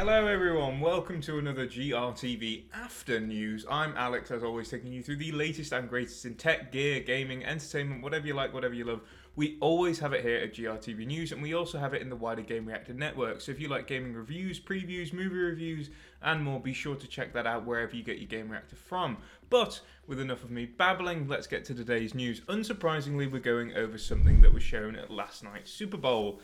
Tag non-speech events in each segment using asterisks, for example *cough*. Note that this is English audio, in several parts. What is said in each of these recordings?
Hello, everyone. Welcome to another GRTV After News. I'm Alex, as always, taking you through the latest and greatest in tech, gear, gaming, entertainment, whatever you like, whatever you love. We always have it here at GRTV News, and we also have it in the wider Gamereactor network. So if you like gaming reviews, previews, movie reviews, and more, be sure to check that out wherever you get your Gamereactor from. But with enough of me babbling, let's get to today's news. Unsurprisingly, we're going over something that was shown at last night's Super Bowl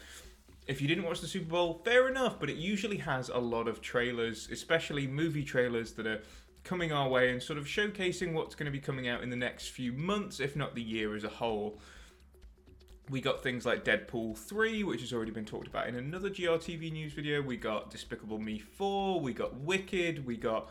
if you didn't watch the Super Bowl, fair enough, but it usually has a lot of trailers, especially movie trailers that are coming our way and sort of showcasing what's going to be coming out in the next few months, if not the year as a whole. We got things like Deadpool 3, which has already been talked about in another GRTV news video. We got Despicable Me 4, we got Wicked, we got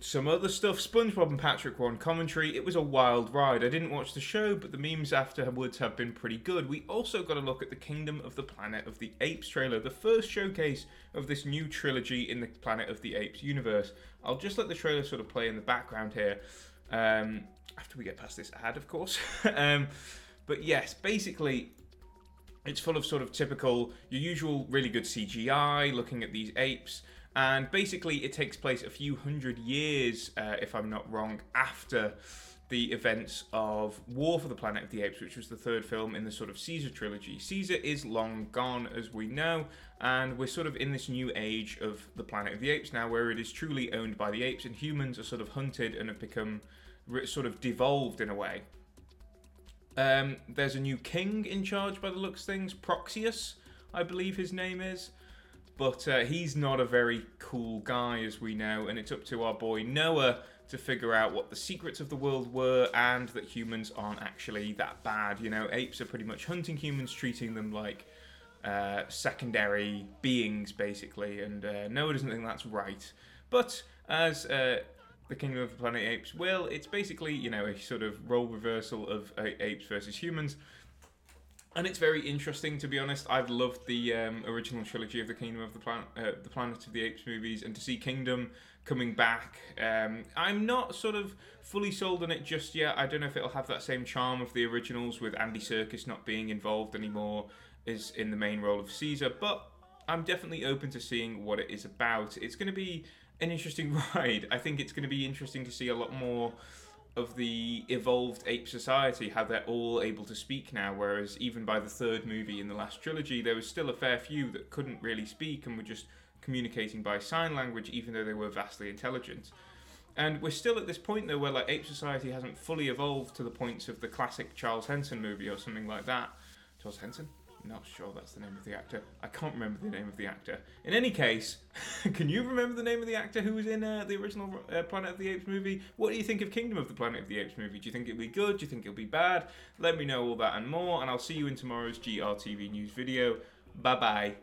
some other stuff. SpongeBob and Patrick were on commentary. It was a wild ride. I didn't watch the show, but the memes afterwards have been pretty good. We also got a look at the Kingdom of the Planet of the Apes trailer, the first showcase of this new trilogy in the Planet of the Apes universe. I'll just let the trailer sort of play in the background here. Um, after we get past this ad, of course. *laughs* um, but yes, basically, it's full of sort of typical, your usual really good CGI, looking at these apes. And basically, it takes place a few hundred years, uh, if I'm not wrong, after the events of War for the Planet of the Apes, which was the third film in the sort of Caesar trilogy. Caesar is long gone, as we know, and we're sort of in this new age of the Planet of the Apes now, where it is truly owned by the apes, and humans are sort of hunted and have become sort of devolved in a way. Um, there's a new king in charge by the looks things, Proximus, I believe his name is. But uh, he's not a very cool guy, as we know, and it's up to our boy Noah to figure out what the secrets of the world were and that humans aren't actually that bad. You know, apes are pretty much hunting humans, treating them like uh, secondary beings, basically, and uh, Noah doesn't think that's right. But as uh, the Kingdom of the Planet Apes will, it's basically, you know, a sort of role reversal of apes versus humans and it's very interesting to be honest. I've loved the um, original trilogy of the Kingdom of the Planet, uh, the Planet of the Apes movies, and to see Kingdom coming back, um, I'm not sort of fully sold on it just yet. I don't know if it'll have that same charm of the originals with Andy Serkis not being involved anymore, is in the main role of Caesar, but I'm definitely open to seeing what it is about. It's going to be an interesting *laughs* ride. I think it's going to be interesting to see a lot more of the evolved ape society, how they're all able to speak now, whereas even by the third movie in the last trilogy, there was still a fair few that couldn't really speak and were just communicating by sign language, even though they were vastly intelligent. And we're still at this point though where like ape society hasn't fully evolved to the points of the classic Charles Henson movie or something like that. Charles Henson? Not sure that's the name of the actor. I can't remember the name of the actor. In any case, *laughs* can you remember the name of the actor who was in uh, the original uh, Planet of the Apes movie? What do you think of Kingdom of the Planet of the Apes movie? Do you think it'll be good? Do you think it'll be bad? Let me know all that and more, and I'll see you in tomorrow's GRTV news video. Bye bye.